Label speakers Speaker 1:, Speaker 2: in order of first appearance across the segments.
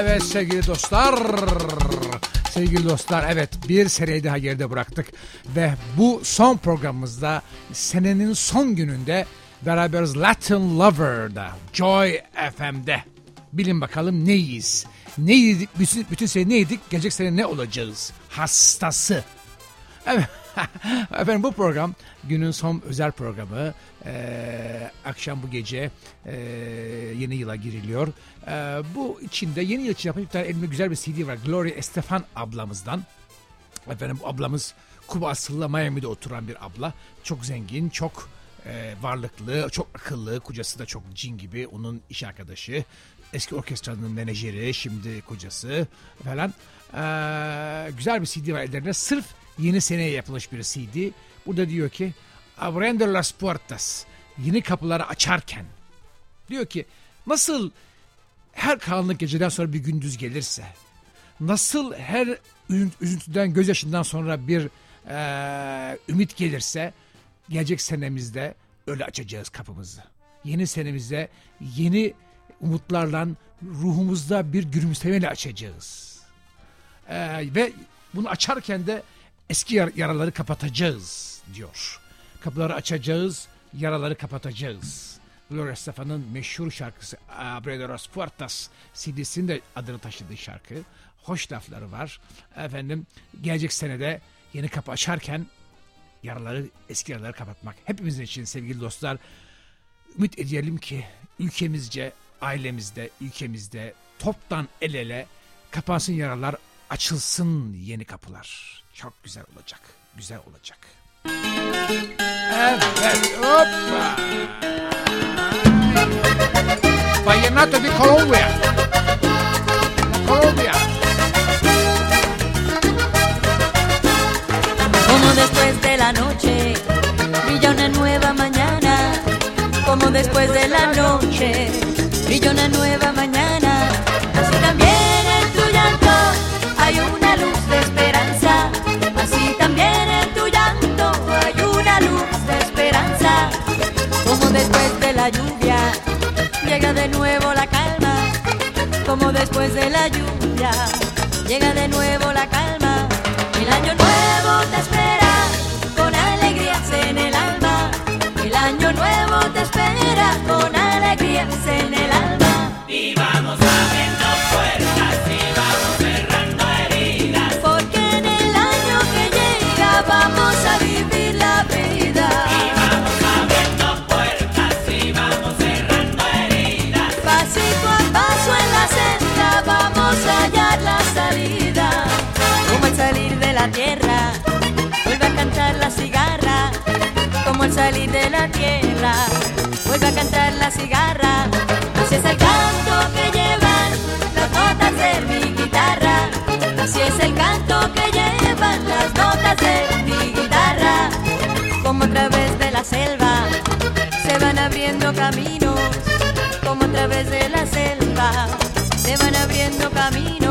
Speaker 1: Evet sevgili dostlar. Sevgili dostlar evet bir seriyi daha geride bıraktık. Ve bu son programımızda senenin son gününde beraberiz Latin Lover'da Joy FM'de. Bilin bakalım neyiz? Neydik? Bütün, bütün sene neydik? Gelecek sene ne olacağız? Hastası. Evet. Efendim bu program günün son özel programı. Ee, akşam bu gece e, yeni yıla giriliyor. Ee, bu içinde yeni yıl için yapmış bir tane elimde güzel bir CD var. Gloria Estefan ablamızdan. Efendim bu ablamız Kuba asıllı Miami'de oturan bir abla. Çok zengin, çok e, varlıklı, çok akıllı. Kocası da çok cin gibi. Onun iş arkadaşı. Eski orkestranın menajeri, şimdi kocası falan. Ee, güzel bir CD var ellerinde. Sırf yeni seneye yapılmış bir CD. Burada diyor ki Abriendo las puertas. Yeni kapıları açarken. Diyor ki nasıl her karanlık geceden sonra bir gündüz gelirse, nasıl her üzüntüden, gözyaşından sonra bir e, ümit gelirse, gelecek senemizde öyle açacağız kapımızı. Yeni senemizde yeni umutlarla ruhumuzda bir gülümsemeyle açacağız. E, ve bunu açarken de eski yar- yaraları kapatacağız diyor. Kapıları açacağız, yaraları kapatacağız. Gloria Estefan'ın meşhur şarkısı Abre de las Puertas CD'sinin de adını taşıdığı şarkı. Hoş lafları var. Efendim gelecek senede yeni kapı açarken yaraları, eski yaraları kapatmak. Hepimizin için sevgili dostlar ümit edelim ki ülkemizce, ailemizde, ülkemizde toptan el ele kapansın yaralar, açılsın yeni kapılar. Çok güzel olacak, güzel olacak. Evet, hoppa. Vallenato de Colombia. Colombia.
Speaker 2: Como después de la noche brilla una nueva mañana. Como después de la noche brilla una nueva mañana. Así también esperanza. Así también en tu llanto hay una luz de esperanza. Como después de la lluvia llega de nuevo la calma. Como después de la lluvia llega de nuevo la calma. El año nuevo te espera con alegrías en el alma. El año nuevo te espera con alegrías tierra, vuelve a cantar la cigarra. Así es el canto que llevan las notas de mi guitarra. Así es el canto que llevan las notas de mi guitarra. Como a través de la selva se van abriendo caminos como a través de la selva se van abriendo caminos.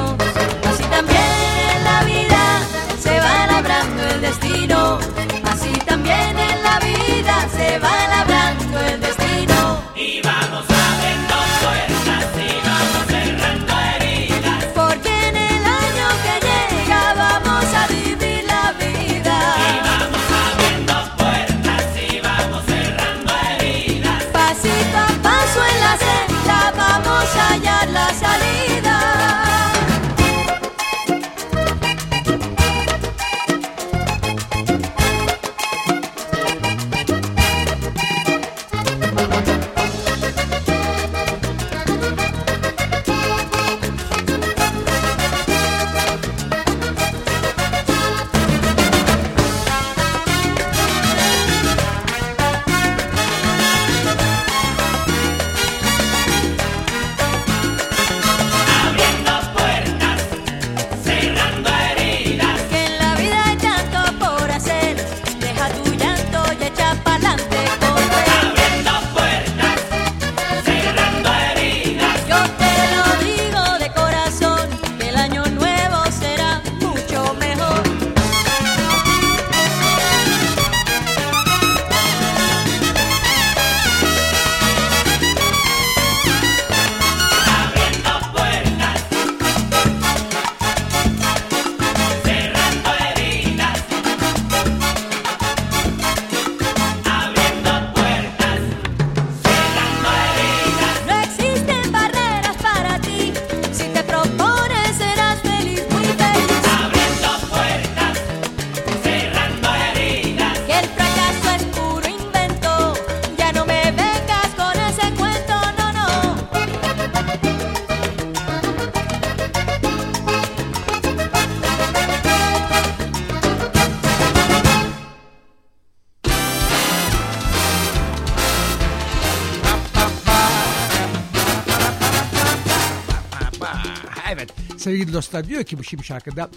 Speaker 1: Dostlar diyor ki bu şimdi şarkıda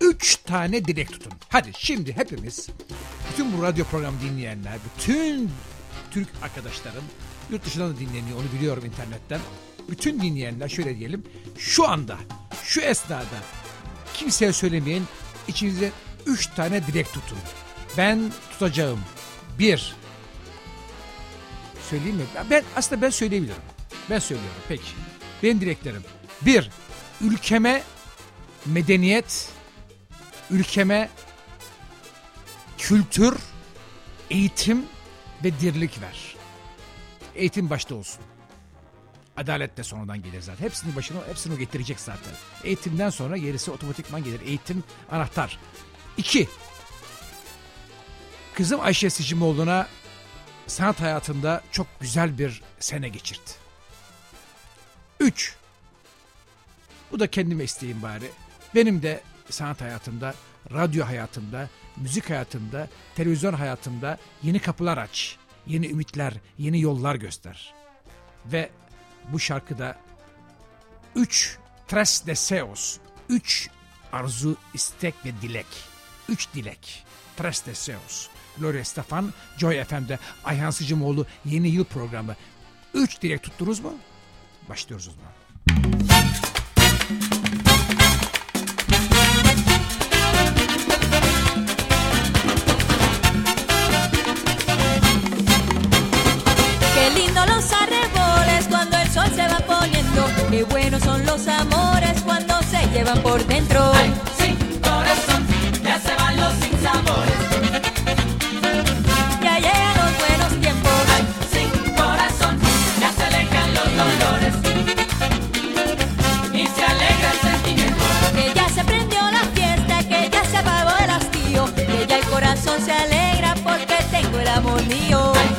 Speaker 1: üç tane dilek tutun. Hadi şimdi hepimiz bütün bu radyo programı dinleyenler, bütün Türk arkadaşlarım yurt dışından da dinleniyor onu biliyorum internetten. Bütün dinleyenler şöyle diyelim şu anda şu esnada kimseye söylemeyin içinizde üç tane dilek tutun. Ben tutacağım. Bir. Söyleyeyim mi? Ben aslında ben söyleyebilirim. Ben söylüyorum. Peki. Benim dileklerim. Bir. Ülkeme medeniyet, ülkeme kültür, eğitim ve dirlik ver. Eğitim başta olsun. Adalet de sonradan gelir zaten. Hepsinin başına hepsini getirecek zaten. Eğitimden sonra gerisi otomatikman gelir. Eğitim anahtar. İki. Kızım Ayşe Sicimoğlu'na sanat hayatında çok güzel bir sene geçirdi. Üç. Bu da kendime isteğim bari. Benim de sanat hayatımda, radyo hayatımda, müzik hayatımda, televizyon hayatımda yeni kapılar aç. Yeni ümitler, yeni yollar göster. Ve bu şarkıda üç tres deseos, üç arzu, istek ve dilek. Üç dilek. Tres deseos. Gloria Stefan, Joy FM'de Ayhan Sıcımoğlu yeni yıl programı. Üç dilek tuttunuz mu? Başlıyoruz o zaman.
Speaker 3: Son los amores cuando se llevan por dentro.
Speaker 2: Ay, sin corazón, ya se van los sinsabores.
Speaker 3: Ya llegan los buenos tiempos.
Speaker 2: Ay, sin corazón, ya se alejan los dolores. Y se alegra el sentimiento.
Speaker 3: Que ya se prendió la fiesta, que ya se apagó el hastío. Que ya el corazón se alegra porque tengo el amor mío.
Speaker 2: Ay,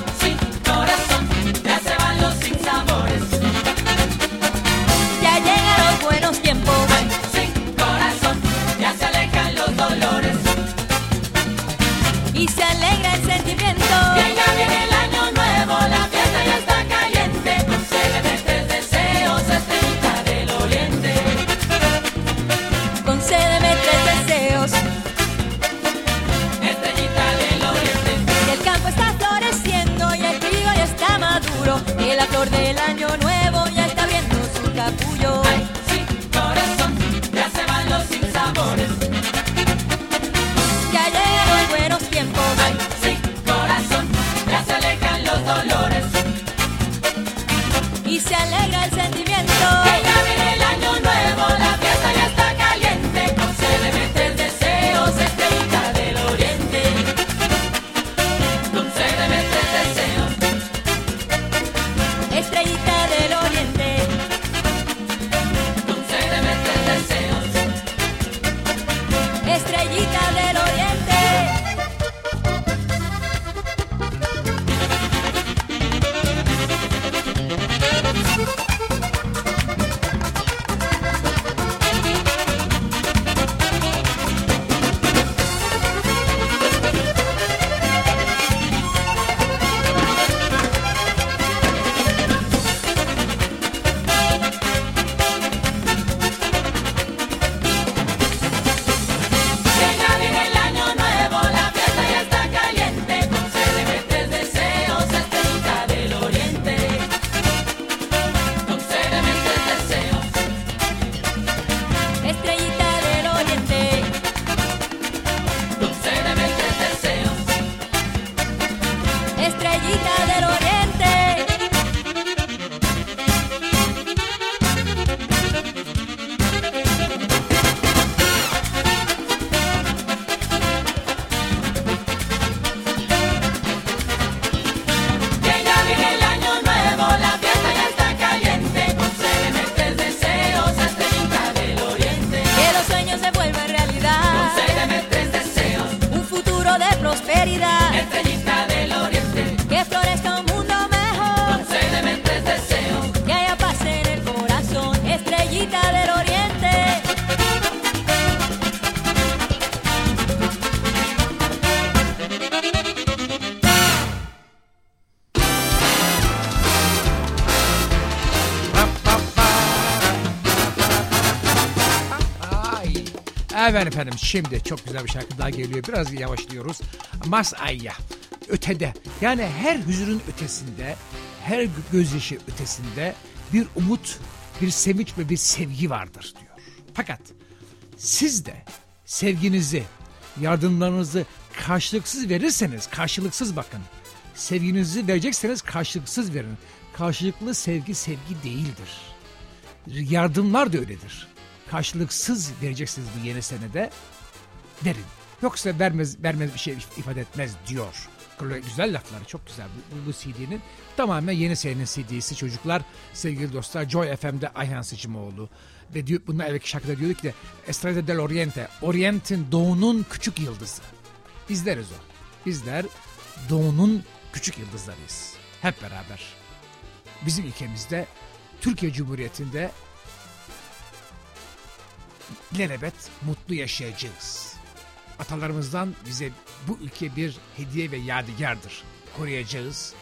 Speaker 1: Evet efendim şimdi çok güzel bir şarkı daha geliyor. Biraz yavaşlıyoruz. Mas Ayya. Ötede. Yani her hüzünün ötesinde, her gözyaşı ötesinde bir umut, bir sevinç ve bir sevgi vardır diyor. Fakat siz de sevginizi, yardımlarınızı karşılıksız verirseniz, karşılıksız bakın. Sevginizi verecekseniz karşılıksız verin. Karşılıklı sevgi sevgi değildir. Yardımlar da öyledir. Karşılıksız vereceksiniz bu yeni senede verin. Yoksa vermez vermez bir şey ifade etmez diyor. Güzel lafları çok güzel bu, bu, CD'nin. Tamamen yeni senenin CD'si çocuklar. Sevgili dostlar Joy FM'de Ayhan Sıçımoğlu. Ve diyor, bundan evvelki şarkıda diyorduk ki Estrada del Oriente. Orient'in doğunun küçük yıldızı. Bizleriz o. Bizler doğunun küçük yıldızlarıyız. Hep beraber. Bizim ülkemizde Türkiye Cumhuriyeti'nde ilelebet mutlu yaşayacağız. Atalarımızdan bize bu ülke bir hediye ve yadigardır. Koruyacağız,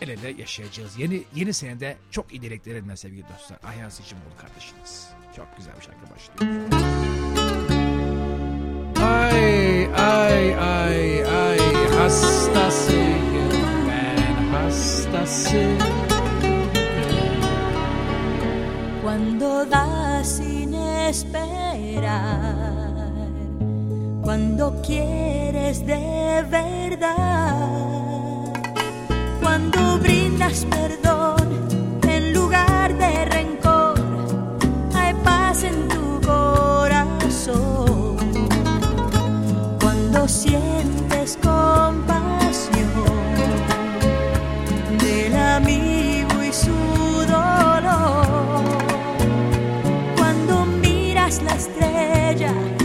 Speaker 1: el ele yaşayacağız. Yeni yeni senede çok iyi dileklerinle sevgili dostlar. Ayhan Seçimoğlu kardeşiniz. Çok güzel bir şarkı başlıyor. Ay ay ay ay hastasıyım ben hastasıyım.
Speaker 2: Cuando das sin esperar, cuando quieres de verdad, cuando brindas perdón en lugar de rencor, hay paz en tu corazón. Cuando sientes
Speaker 1: Yeah.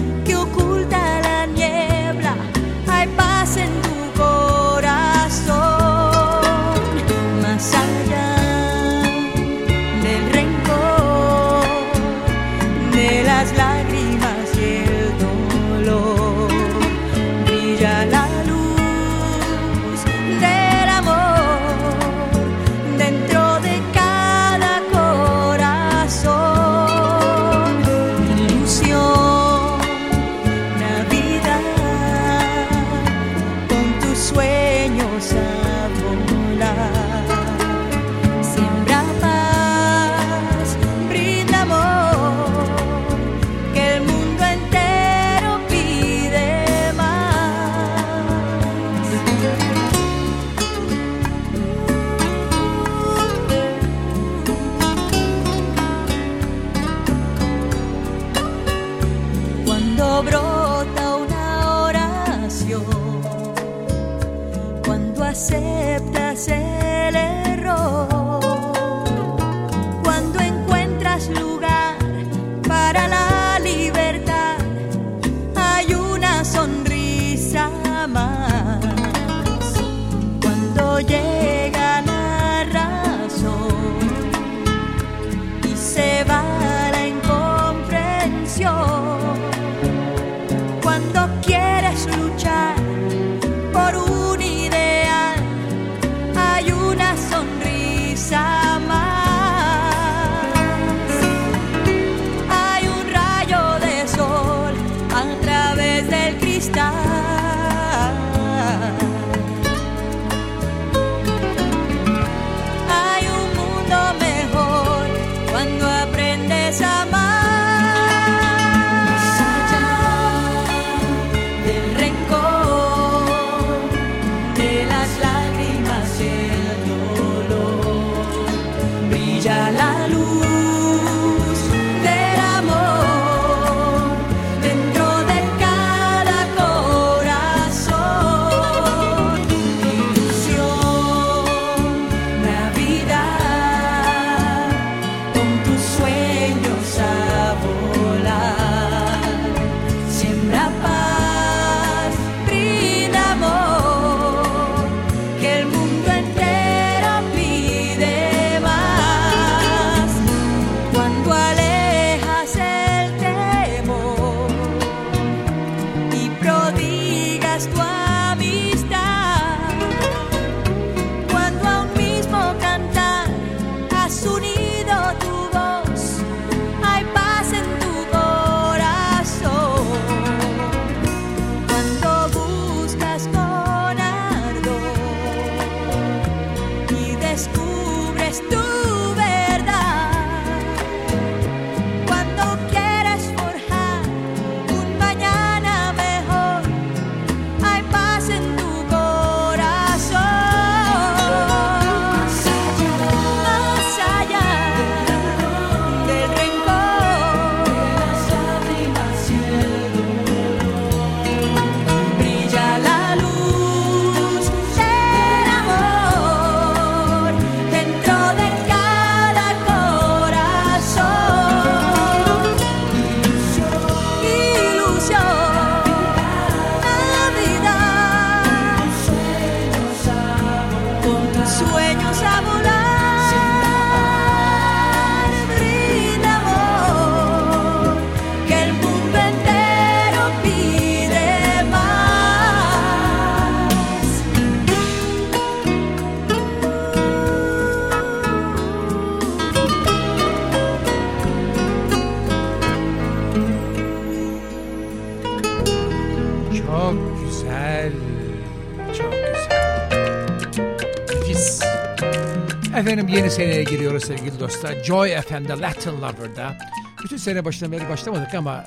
Speaker 1: Yeni seneye giriyoruz sevgili dostlar. Joy FM'de Latin Lover'da. Bütün sene başından beri başlamadık ama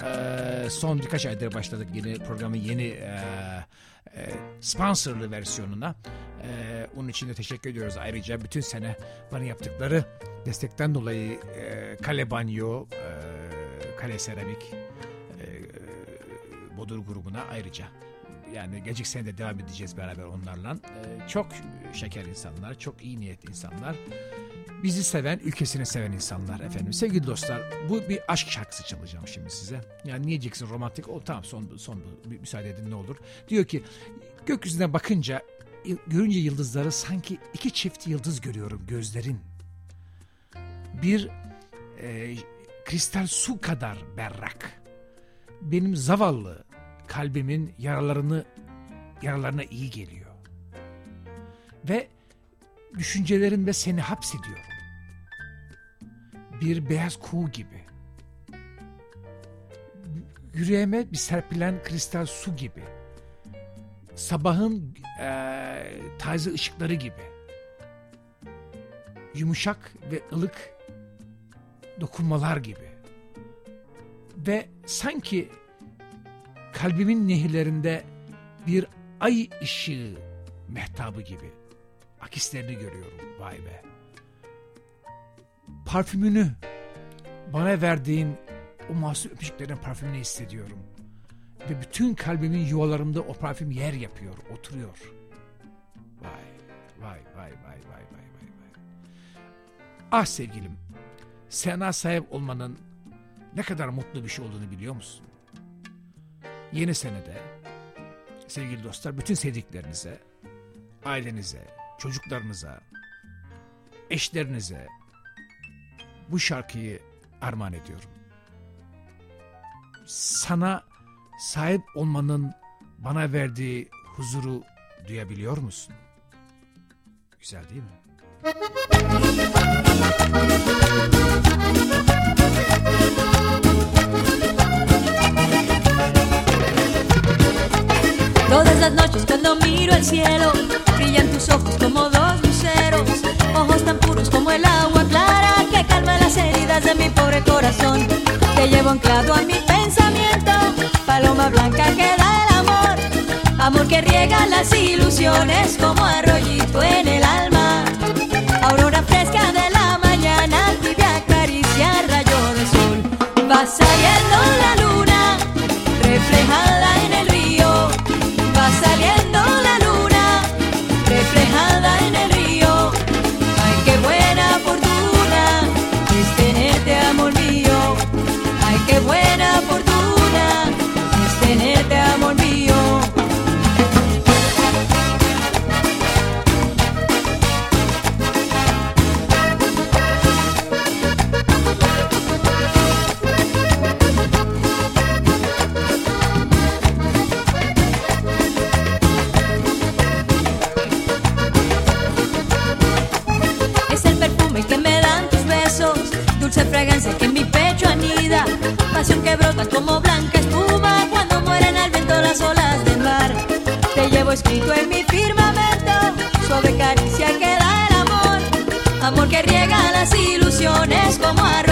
Speaker 1: e, son birkaç aydır başladık yeni programın yeni e, e, sponsorlu versiyonuna. E, onun için de teşekkür ediyoruz ayrıca bütün sene bana yaptıkları destekten dolayı e, Kale Banyo, e, Kale Seramik, e, Bodur grubuna ayrıca yani gelecek sene de devam edeceğiz beraber onlarla. Ee, çok şeker insanlar, çok iyi niyet insanlar. Bizi seven, ülkesini seven insanlar efendim. Sevgili dostlar, bu bir aşk şarkısı çalacağım şimdi size. Yani niye diyeceksin romantik? O tamam son son müsaade edin ne olur. Diyor ki gökyüzüne bakınca görünce yıldızları sanki iki çift yıldız görüyorum gözlerin. Bir e, kristal su kadar berrak. Benim zavallı kalbimin yaralarını yaralarına iyi geliyor. Ve düşüncelerimde seni hapsediyorum. Bir beyaz kuğu gibi. Yüreğime bir serpilen kristal su gibi. Sabahın e, taze ışıkları gibi. Yumuşak ve ılık dokunmalar gibi. Ve sanki kalbimin nehirlerinde bir ay ışığı mehtabı gibi akislerini görüyorum vay be. Parfümünü bana verdiğin o masum öpücüklerin parfümünü hissediyorum. Ve bütün kalbimin yuvalarımda o parfüm yer yapıyor, oturuyor. Vay, vay, vay, vay, vay, vay, vay, vay. Ah sevgilim, sana sahip olmanın ne kadar mutlu bir şey olduğunu biliyor musun? Yeni senede sevgili dostlar bütün sevdiklerinize, ailenize, çocuklarınıza, eşlerinize bu şarkıyı armağan ediyorum. Sana sahip olmanın bana verdiği huzuru duyabiliyor musun? Güzel değil mi?
Speaker 2: Todas las noches cuando miro al cielo, brillan tus ojos como dos luceros, ojos tan puros como el agua clara que calma las heridas de mi pobre corazón. Te llevo anclado a mi pensamiento, paloma blanca que da el amor, amor que riega las ilusiones como arroyito en el que brota como blanca espuma cuando mueren al viento las olas del mar. Te llevo escrito en mi firmamento, suave caricia que da el amor, amor que riega las ilusiones como arroyito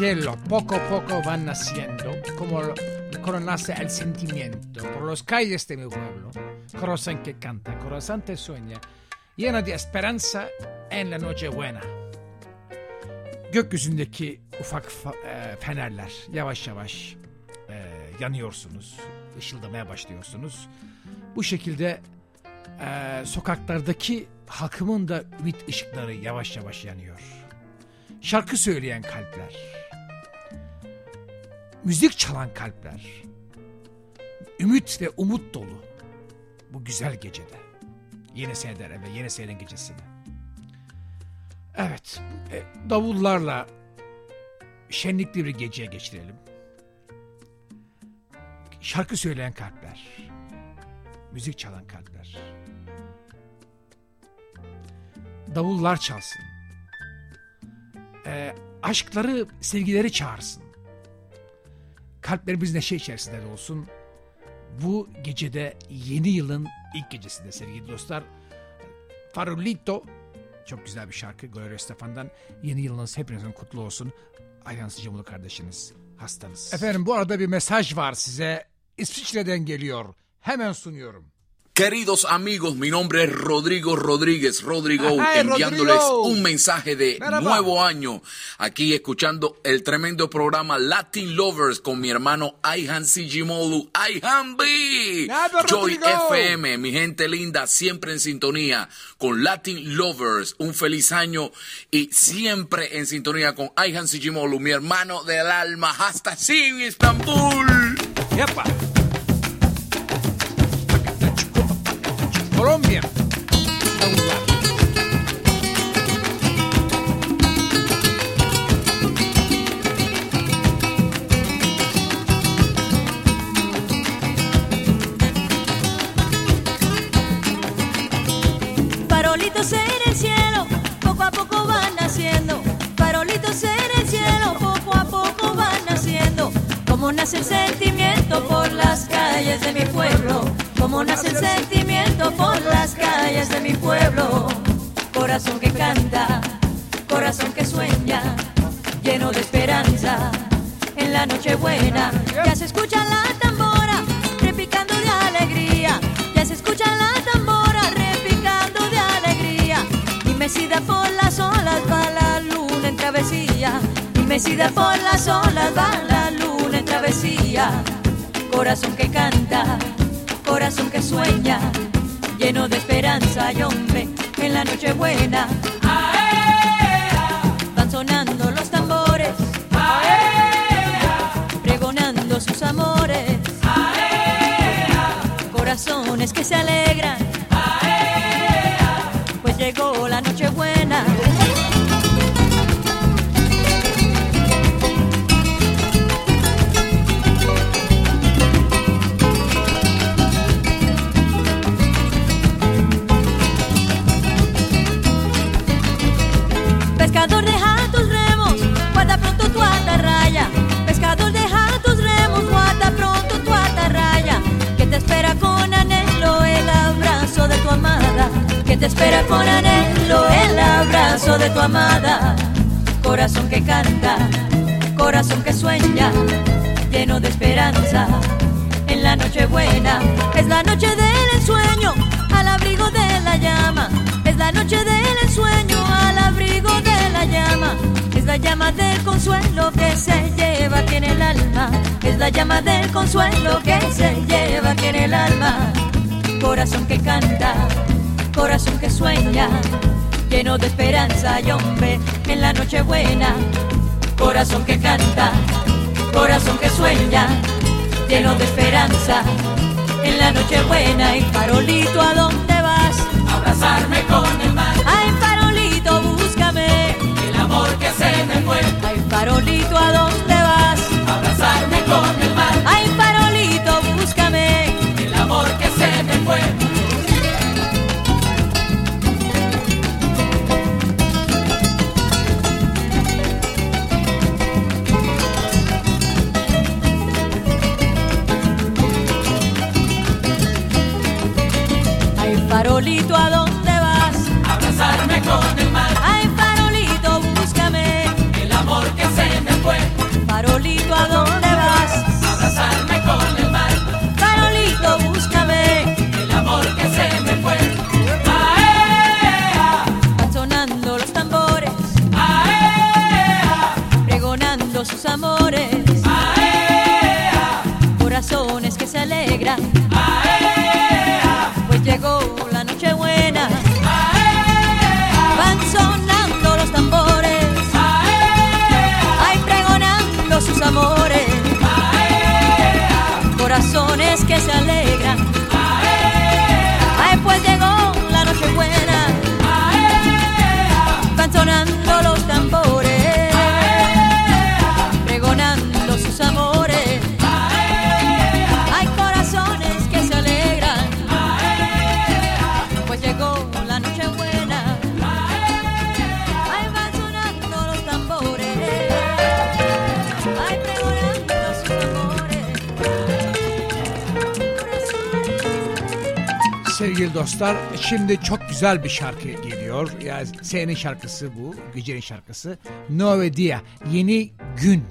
Speaker 1: cielo, poco a poco van naciendo, como cuando nace el sentimiento. Por las calles de mi pueblo, corazón que canta, corazón que sueña, llena de esperanza en la noche buena. Gökyüzündeki ufak fa- e, fenerler yavaş yavaş e, yanıyorsunuz, ışıldamaya başlıyorsunuz. Bu şekilde e, sokaklardaki halkımın da ümit ışıkları yavaş yavaş yanıyor. Şarkı söyleyen kalpler, müzik çalan kalpler, ümit ve umut dolu bu güzel gecede. Yeni seneden ve yeni senenin gecesinde. Evet, e, davullarla şenlikli bir geceye geçirelim. Şarkı söyleyen kalpler, müzik çalan kalpler. Davullar çalsın. Ee, aşkları, sevgileri çağırsın. Kalplerimiz neşe içerisinde de olsun. Bu gecede yeni yılın ilk gecesinde sevgili dostlar. Farolito çok güzel bir şarkı Gloria Estefan'dan. Yeni yılınız hepinizin kutlu olsun. Ayhan Sıcamılı kardeşiniz, hastanız. Efendim bu arada bir mesaj var size. İsviçre'den geliyor. Hemen sunuyorum.
Speaker 4: Queridos amigos, mi nombre es Rodrigo Rodríguez, Rodrigo,
Speaker 1: Ay,
Speaker 4: enviándoles
Speaker 1: Rodrigo.
Speaker 4: un mensaje de
Speaker 1: Merhaba.
Speaker 4: nuevo año, aquí escuchando el tremendo programa Latin Lovers con mi hermano Ayhan Sijimolu, Ayhan B. Joy. FM, mi gente linda, siempre en sintonía con Latin Lovers, un feliz año y siempre en sintonía con Ayhan Sijimolu, mi hermano del alma, hasta sin Estambul.
Speaker 1: Yapma. Davullar.
Speaker 2: Farolitos en el cielo, poco a poco van naciendo. Farolitos en el cielo, poco a poco van naciendo. Como nace el sentimiento por las calles de mi pueblo. Como nace el sentimiento por las calles de mi pueblo. Corazón que canta, corazón que sueña, lleno de esperanza. En la noche buena ya se escucha la tambora, repicando de alegría. Ya se escucha la tambora, repicando de alegría. Y mecida por las olas va la luna en travesía. Y mecida por las olas va la luna en travesía. Corazón que canta, corazón que sueña, lleno de esperanza y hombre en la noche buena. Van sonando los tambores, pregonando sus amores. Corazones que se alegran, espera con anhelo el abrazo de tu amada. Corazón que canta, corazón que sueña, lleno de esperanza. En la noche buena, es la noche del ensueño, al abrigo de la llama. Es la noche del ensueño, al abrigo de la llama. Es la llama del consuelo que se lleva aquí en el alma. Es la llama del consuelo que se lleva aquí en el alma. Corazón que canta, corazón que sueña, lleno de esperanza y hombre en la noche buena. Corazón que canta, corazón que sueña, lleno de esperanza. En la noche buena y farolito, ¿a dónde vas?
Speaker 5: Abrazarme con el mar,
Speaker 2: Ay, Ay, farolito, ¿a
Speaker 1: Sevgili dostlar şimdi çok güzel bir şarkı geliyor. Yani senin şarkısı bu. Gecenin şarkısı. Nove Dia. Yeni gün.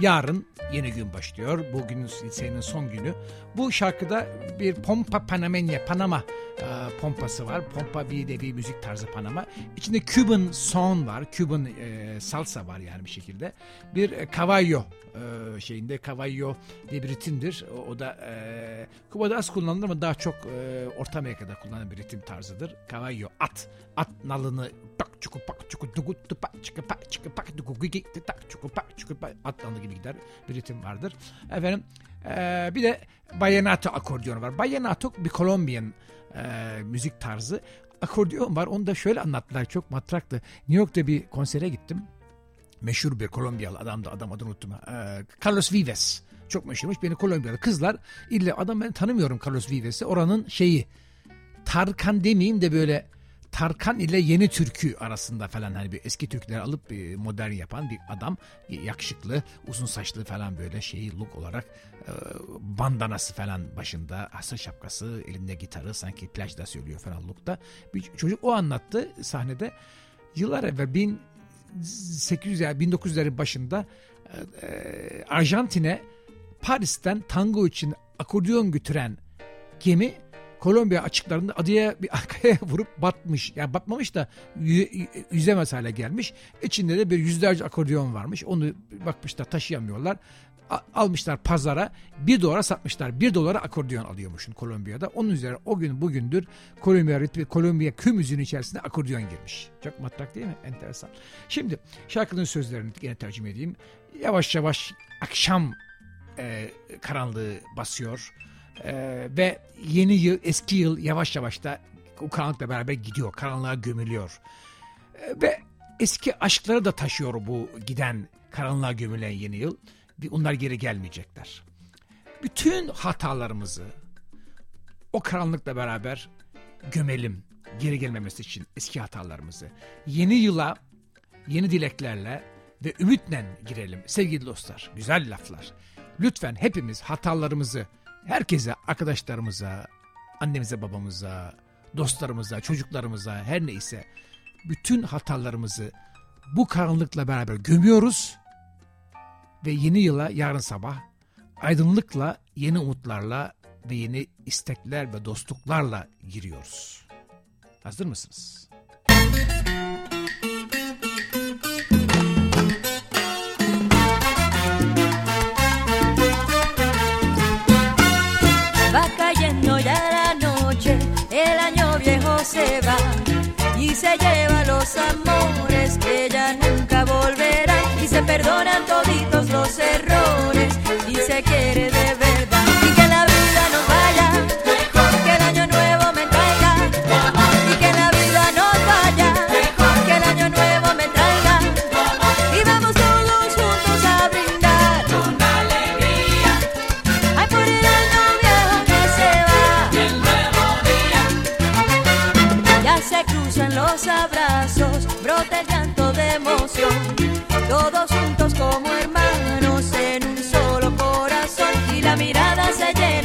Speaker 1: Yarın yeni gün başlıyor. Bugün senin son günü. Bu şarkıda bir pompa panamenya, Panama e, pompası var. Pompa bir de bir müzik tarzı Panama. İçinde Cuban son var. Cuban e, salsa var yani bir şekilde. Bir e, cavallo e, şeyinde cavallo diye bir ritimdir. O, o da e, Küba'da az kullanılır ama daha çok e, Orta Amerika'da kullanılan bir ritim tarzıdır. Cavallo at. At nalını tak çuku pak çuku dugu pak çuku pak çuku pak dugu gigi tak çuku pak çuku pak at nalı gibi gider bir ritim vardır. Efendim e, bir de Vallenato akordiyonu var. Vallenato bir Kolombiyan e, müzik tarzı. Akordiyon var. Onu da şöyle anlattılar. Çok matraktı. New York'ta bir konsere gittim meşhur bir Kolombiyalı adam da adam adını unuttum. Ee, Carlos Vives. Çok meşhurmuş. Beni Kolombiyalı kızlar. İlle adam ben tanımıyorum Carlos Vives'i. Oranın şeyi Tarkan demeyeyim de böyle Tarkan ile yeni türkü arasında falan hani bir eski türküleri alıp e, modern yapan bir adam. Yakışıklı, uzun saçlı falan böyle şeyi look olarak e, bandanası falan başında, asır şapkası, elinde gitarı sanki plajda söylüyor falan lookta. Bir çocuk o anlattı sahnede. Yıllar evvel 1800 ya 1900'lerin başında e, e, Arjantin'e Paris'ten tango için akordeon götüren gemi Kolombiya açıklarında adaya bir arkaya vurup batmış. Yani batmamış da yü- yüzemez hale gelmiş. İçinde de bir yüzlerce akordeon varmış. Onu bakmışlar taşıyamıyorlar. Almışlar pazara bir dolara satmışlar. Bir dolara akordeon alıyormuşsun Kolombiya'da. Onun üzerine o gün bugündür Kolombiya ritmi, Kolombiya kü içerisinde akordeon girmiş. Çok matrak değil mi? Enteresan. Şimdi şarkının sözlerini yine tercüme edeyim. Yavaş yavaş akşam e, karanlığı basıyor. E, ve yeni yıl, eski yıl yavaş yavaş da o karanlıkla beraber gidiyor. Karanlığa gömülüyor. E, ve eski aşkları da taşıyor bu giden karanlığa gömülen yeni yıl. Onlar geri gelmeyecekler. Bütün hatalarımızı o karanlıkla beraber gömelim. Geri gelmemesi için eski hatalarımızı. Yeni yıla yeni dileklerle ve ümitle girelim sevgili dostlar. Güzel laflar. Lütfen hepimiz hatalarımızı herkese, arkadaşlarımıza, annemize, babamıza, dostlarımıza, çocuklarımıza her neyse bütün hatalarımızı bu karanlıkla beraber gömüyoruz ve yeni yıla yarın sabah aydınlıkla, yeni umutlarla ve yeni istekler ve dostluklarla giriyoruz. Hazır mısınız?
Speaker 2: Va se va y se lleva los amores que ya nunca volverán y se perdonan toditos los errores Todos juntos como hermanos en un solo corazón. Y la mirada se llena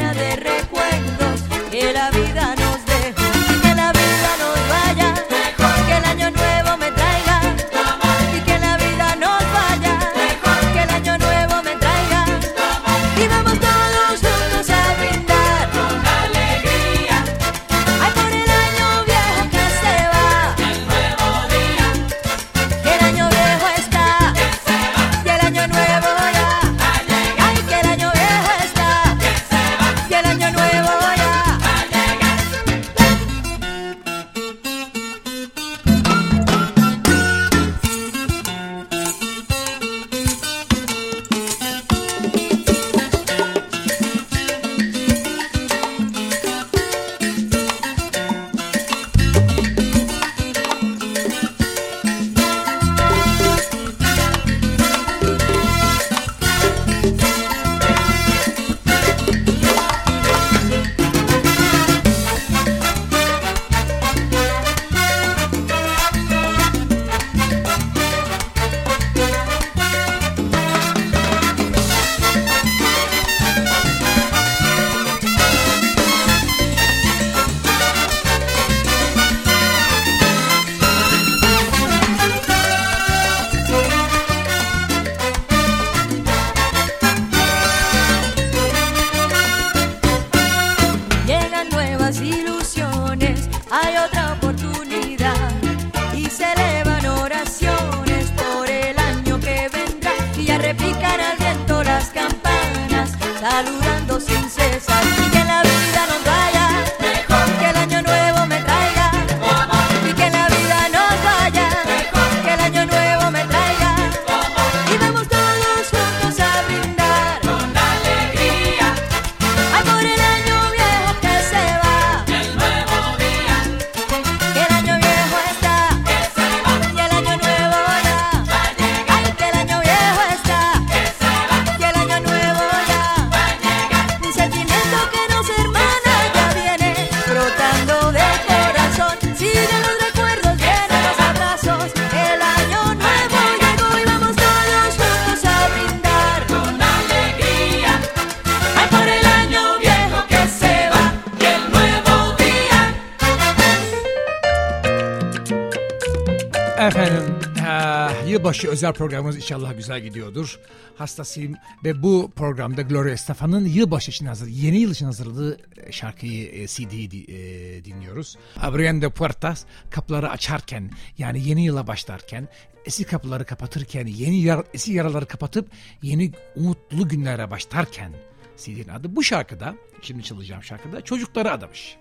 Speaker 1: Efendim eee, yılbaşı özel programımız inşallah güzel gidiyordur. Hastasıyım ve bu programda Gloria Estefan'ın yılbaşı için hazır, yeni yıl için hazırladığı e, şarkıyı e, CD'yi di- e, dinliyoruz. Abriendo puertas kapıları açarken yani yeni yıla başlarken eski kapıları kapatırken yeni yar, eski yaraları kapatıp yeni umutlu günlere başlarken CD'nin adı. Bu şarkıda şimdi çalacağım şarkıda çocukları adamış.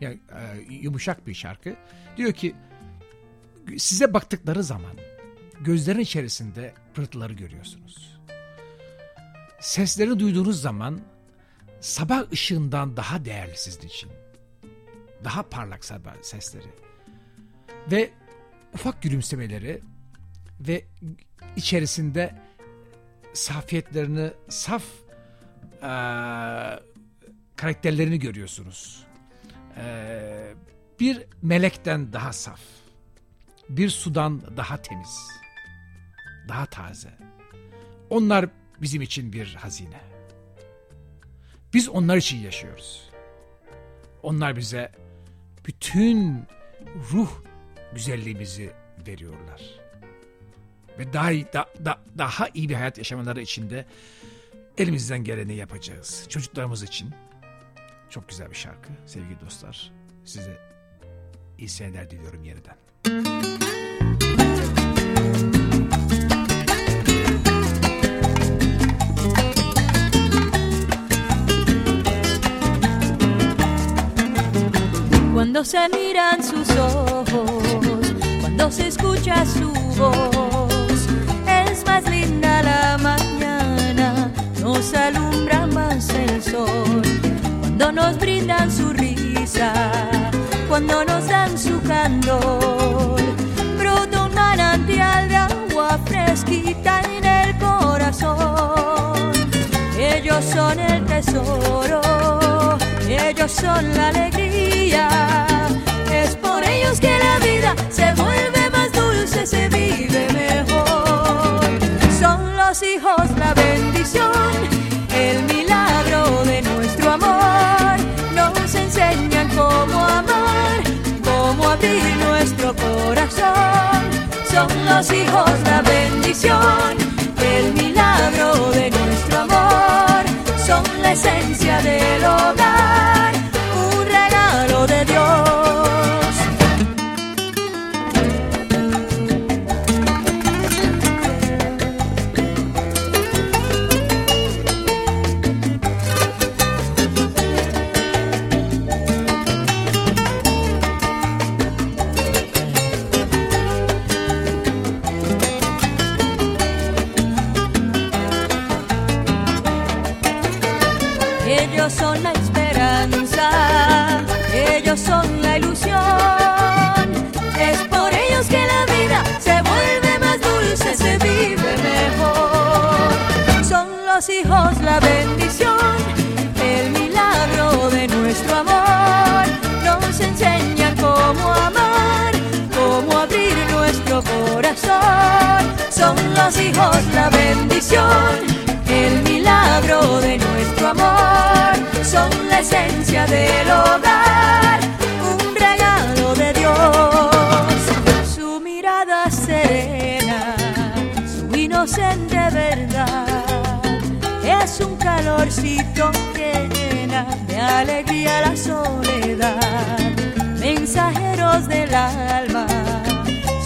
Speaker 1: Yani e, yumuşak bir şarkı. Diyor ki size baktıkları zaman gözlerin içerisinde pırıltıları görüyorsunuz. Sesleri duyduğunuz zaman sabah ışığından daha değerli sizin için. Daha parlak sabah sesleri. Ve ufak gülümsemeleri ve içerisinde safiyetlerini, saf eee, karakterlerini görüyorsunuz. Eee, bir melekten daha saf bir sudan daha temiz, daha taze. Onlar bizim için bir hazine. Biz onlar için yaşıyoruz. Onlar bize bütün ruh güzelliğimizi veriyorlar. Ve daha da- da- daha iyi bir hayat yaşamaları için de elimizden geleni yapacağız. Çocuklarımız için. Çok güzel bir şarkı sevgili dostlar. Size iyi seneler diliyorum yeniden.
Speaker 2: Cuando se miran sus ojos, cuando se escucha su voz, es más linda la mañana, nos alumbra más el sol. Cuando nos brindan su risa, cuando nos dan su candor. Brota un manantial de agua fresquita en el corazón. Ellos son el tesoro, ellos son la alegría. Es por ellos que la vida se vuelve más dulce, se vive mejor. Son los hijos la bendición, el milagro de nuestro amor. Nos enseñan cómo amar, cómo abrir nuestro corazón. Son los hijos la bendición, el milagro de nuestro amor. Son la esencia del hogar, ellos son la ilusión. Es por ellos que la vida se vuelve más dulce, se vive mejor. Son los hijos la bendición, el milagro de nuestro amor. Nos enseñan cómo amar, cómo abrir nuestro corazón. Son los hijos la bendición, el milagro de nuestro amor. Son la esencia del hogar, un regalo de Dios. Su mirada serena, su inocente verdad, es un calorcito que llena de alegría la soledad. Mensajeros del alma,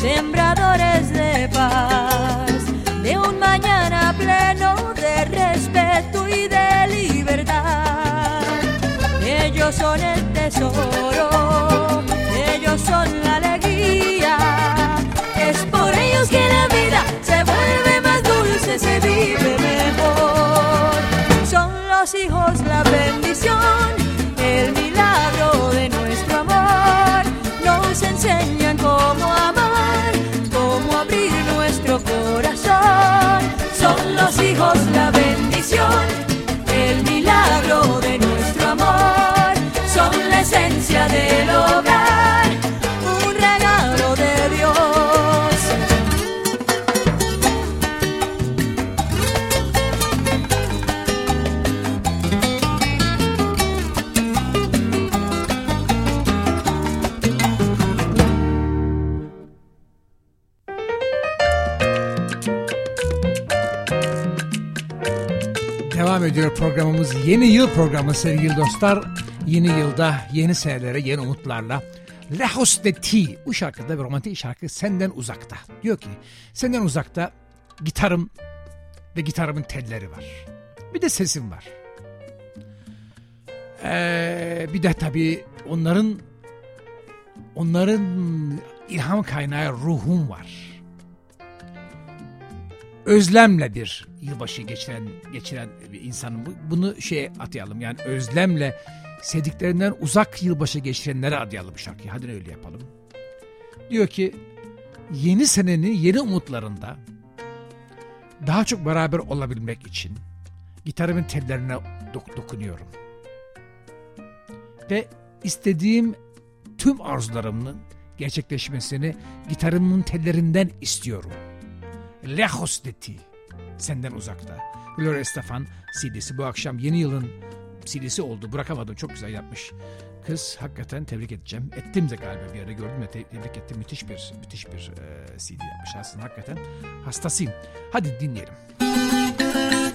Speaker 2: sembradores de paz, de un mañana pleno de respeto y de libertad. Ellos son el tesoro, ellos son la alegría. Es por ellos que la vida se vuelve más dulce, se vive mejor. Son los hijos la bendición, hijos la bendición, el milagro de nuestro amor. Son la esencia del hogar,
Speaker 1: programımız. Yeni yıl programı sevgili dostlar. Yeni yılda yeni senelere yeni umutlarla. Lejos de ti. Bu şarkıda bir romantik şarkı senden uzakta. Diyor ki senden uzakta gitarım ve gitarımın telleri var. Bir de sesim var. Ee, bir de tabii onların onların ilham kaynağı ruhum var özlemle bir yılbaşı geçiren geçiren bir insanım. Bu- Bunu şey atayalım yani özlemle sevdiklerinden uzak yılbaşı geçirenlere adayalım bu şarkıyı. Hadi öyle yapalım. Diyor ki yeni senenin yeni umutlarında daha çok beraber olabilmek için gitarımın tellerine dok- dokunuyorum. Ve istediğim tüm arzularımın gerçekleşmesini gitarımın tellerinden istiyorum. Lejos de ti. Senden uzakta. Gloria Estefan CD'si bu akşam yeni yılın CD'si oldu. Bırakamadım. Çok güzel yapmış. Kız hakikaten tebrik edeceğim. Ettim de galiba bir yerde gördüm ve te- tebrik ettim. Müthiş bir müthiş bir e, CD yapmış aslında hakikaten. Hastasıyım. Hadi dinleyelim.
Speaker 2: Tengo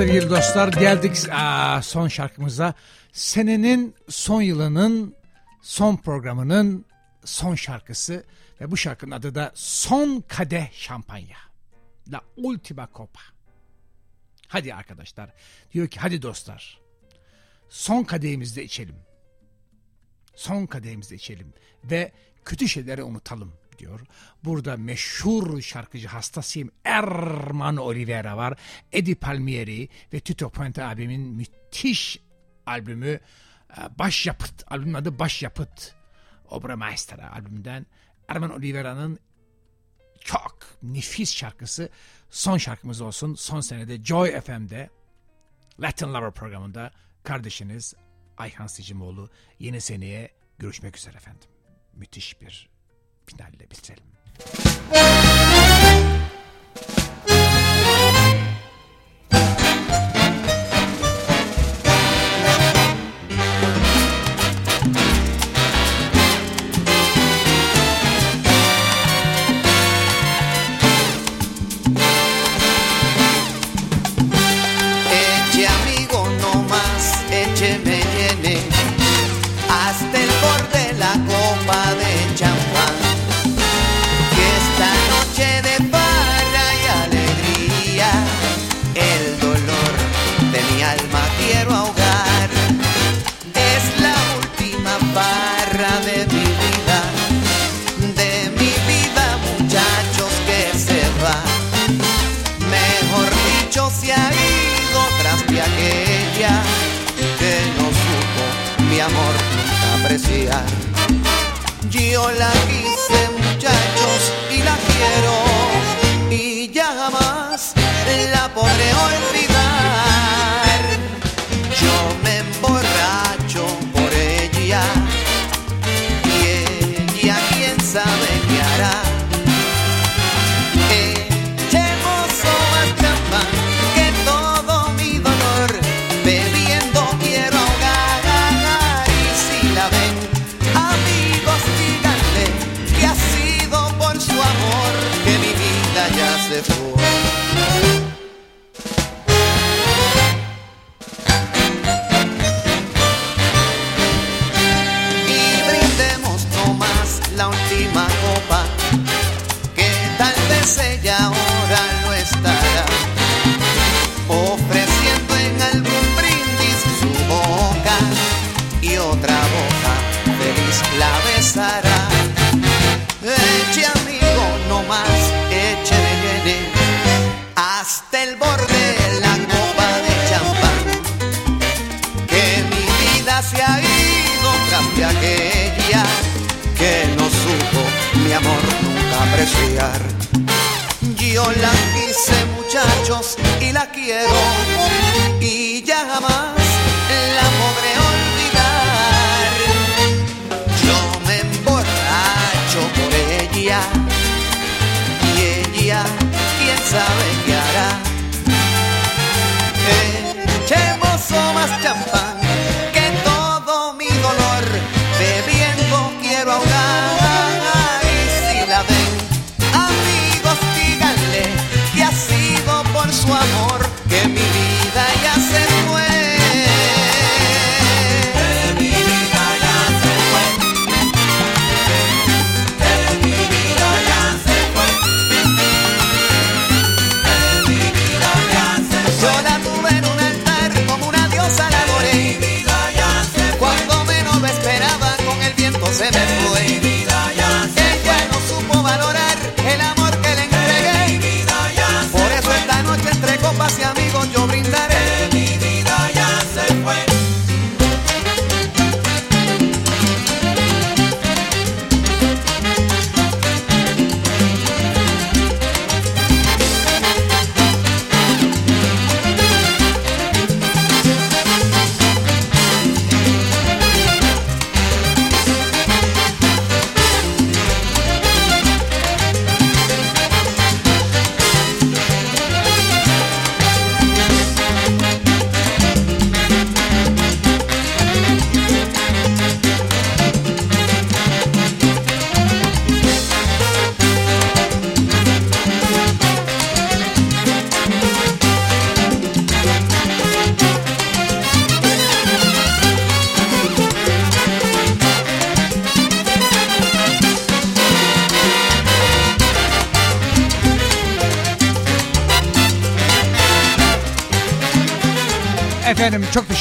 Speaker 6: sevgili dostlar geldik aa, son şarkımıza. Senenin son yılının son programının son şarkısı ve bu şarkının adı da Son Kadeh Şampanya. La Ultima Copa. Hadi arkadaşlar diyor ki hadi dostlar son kadehimizde içelim. Son kadehimizde içelim ve kötü şeyleri unutalım diyor. Burada meşhur şarkıcı hastasıyım Erman Olivera var. Eddie Palmieri ve Tito Puente abimin müthiş albümü e, Başyapıt. Albümün adı Başyapıt. Obra Maestra albümünden Erman Olivera'nın çok nefis şarkısı son şarkımız olsun. Son senede Joy FM'de Latin Lover programında kardeşiniz Ayhan Sicimoğlu yeni seneye görüşmek üzere efendim. Müthiş bir Akpınar ile bitirelim. Feliz la besará. Eche amigo, no más, eche de hasta el borde la copa de champán. Que mi vida se ha ido tras de aquella que no supo mi amor nunca apreciar. Yo la quise muchachos y la quiero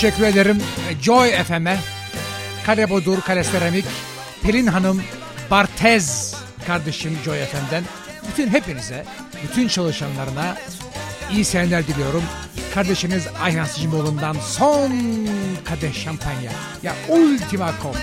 Speaker 1: teşekkür ederim Joy FM'e, Kale Bodur, Kale Seramik, Pelin Hanım, Bartez kardeşim Joy FM'den. Bütün hepinize, bütün çalışanlarına iyi seneler diliyorum. Kardeşiniz Ayhan Sicimoğlu'ndan son kadeh şampanya. Ya ultima copa.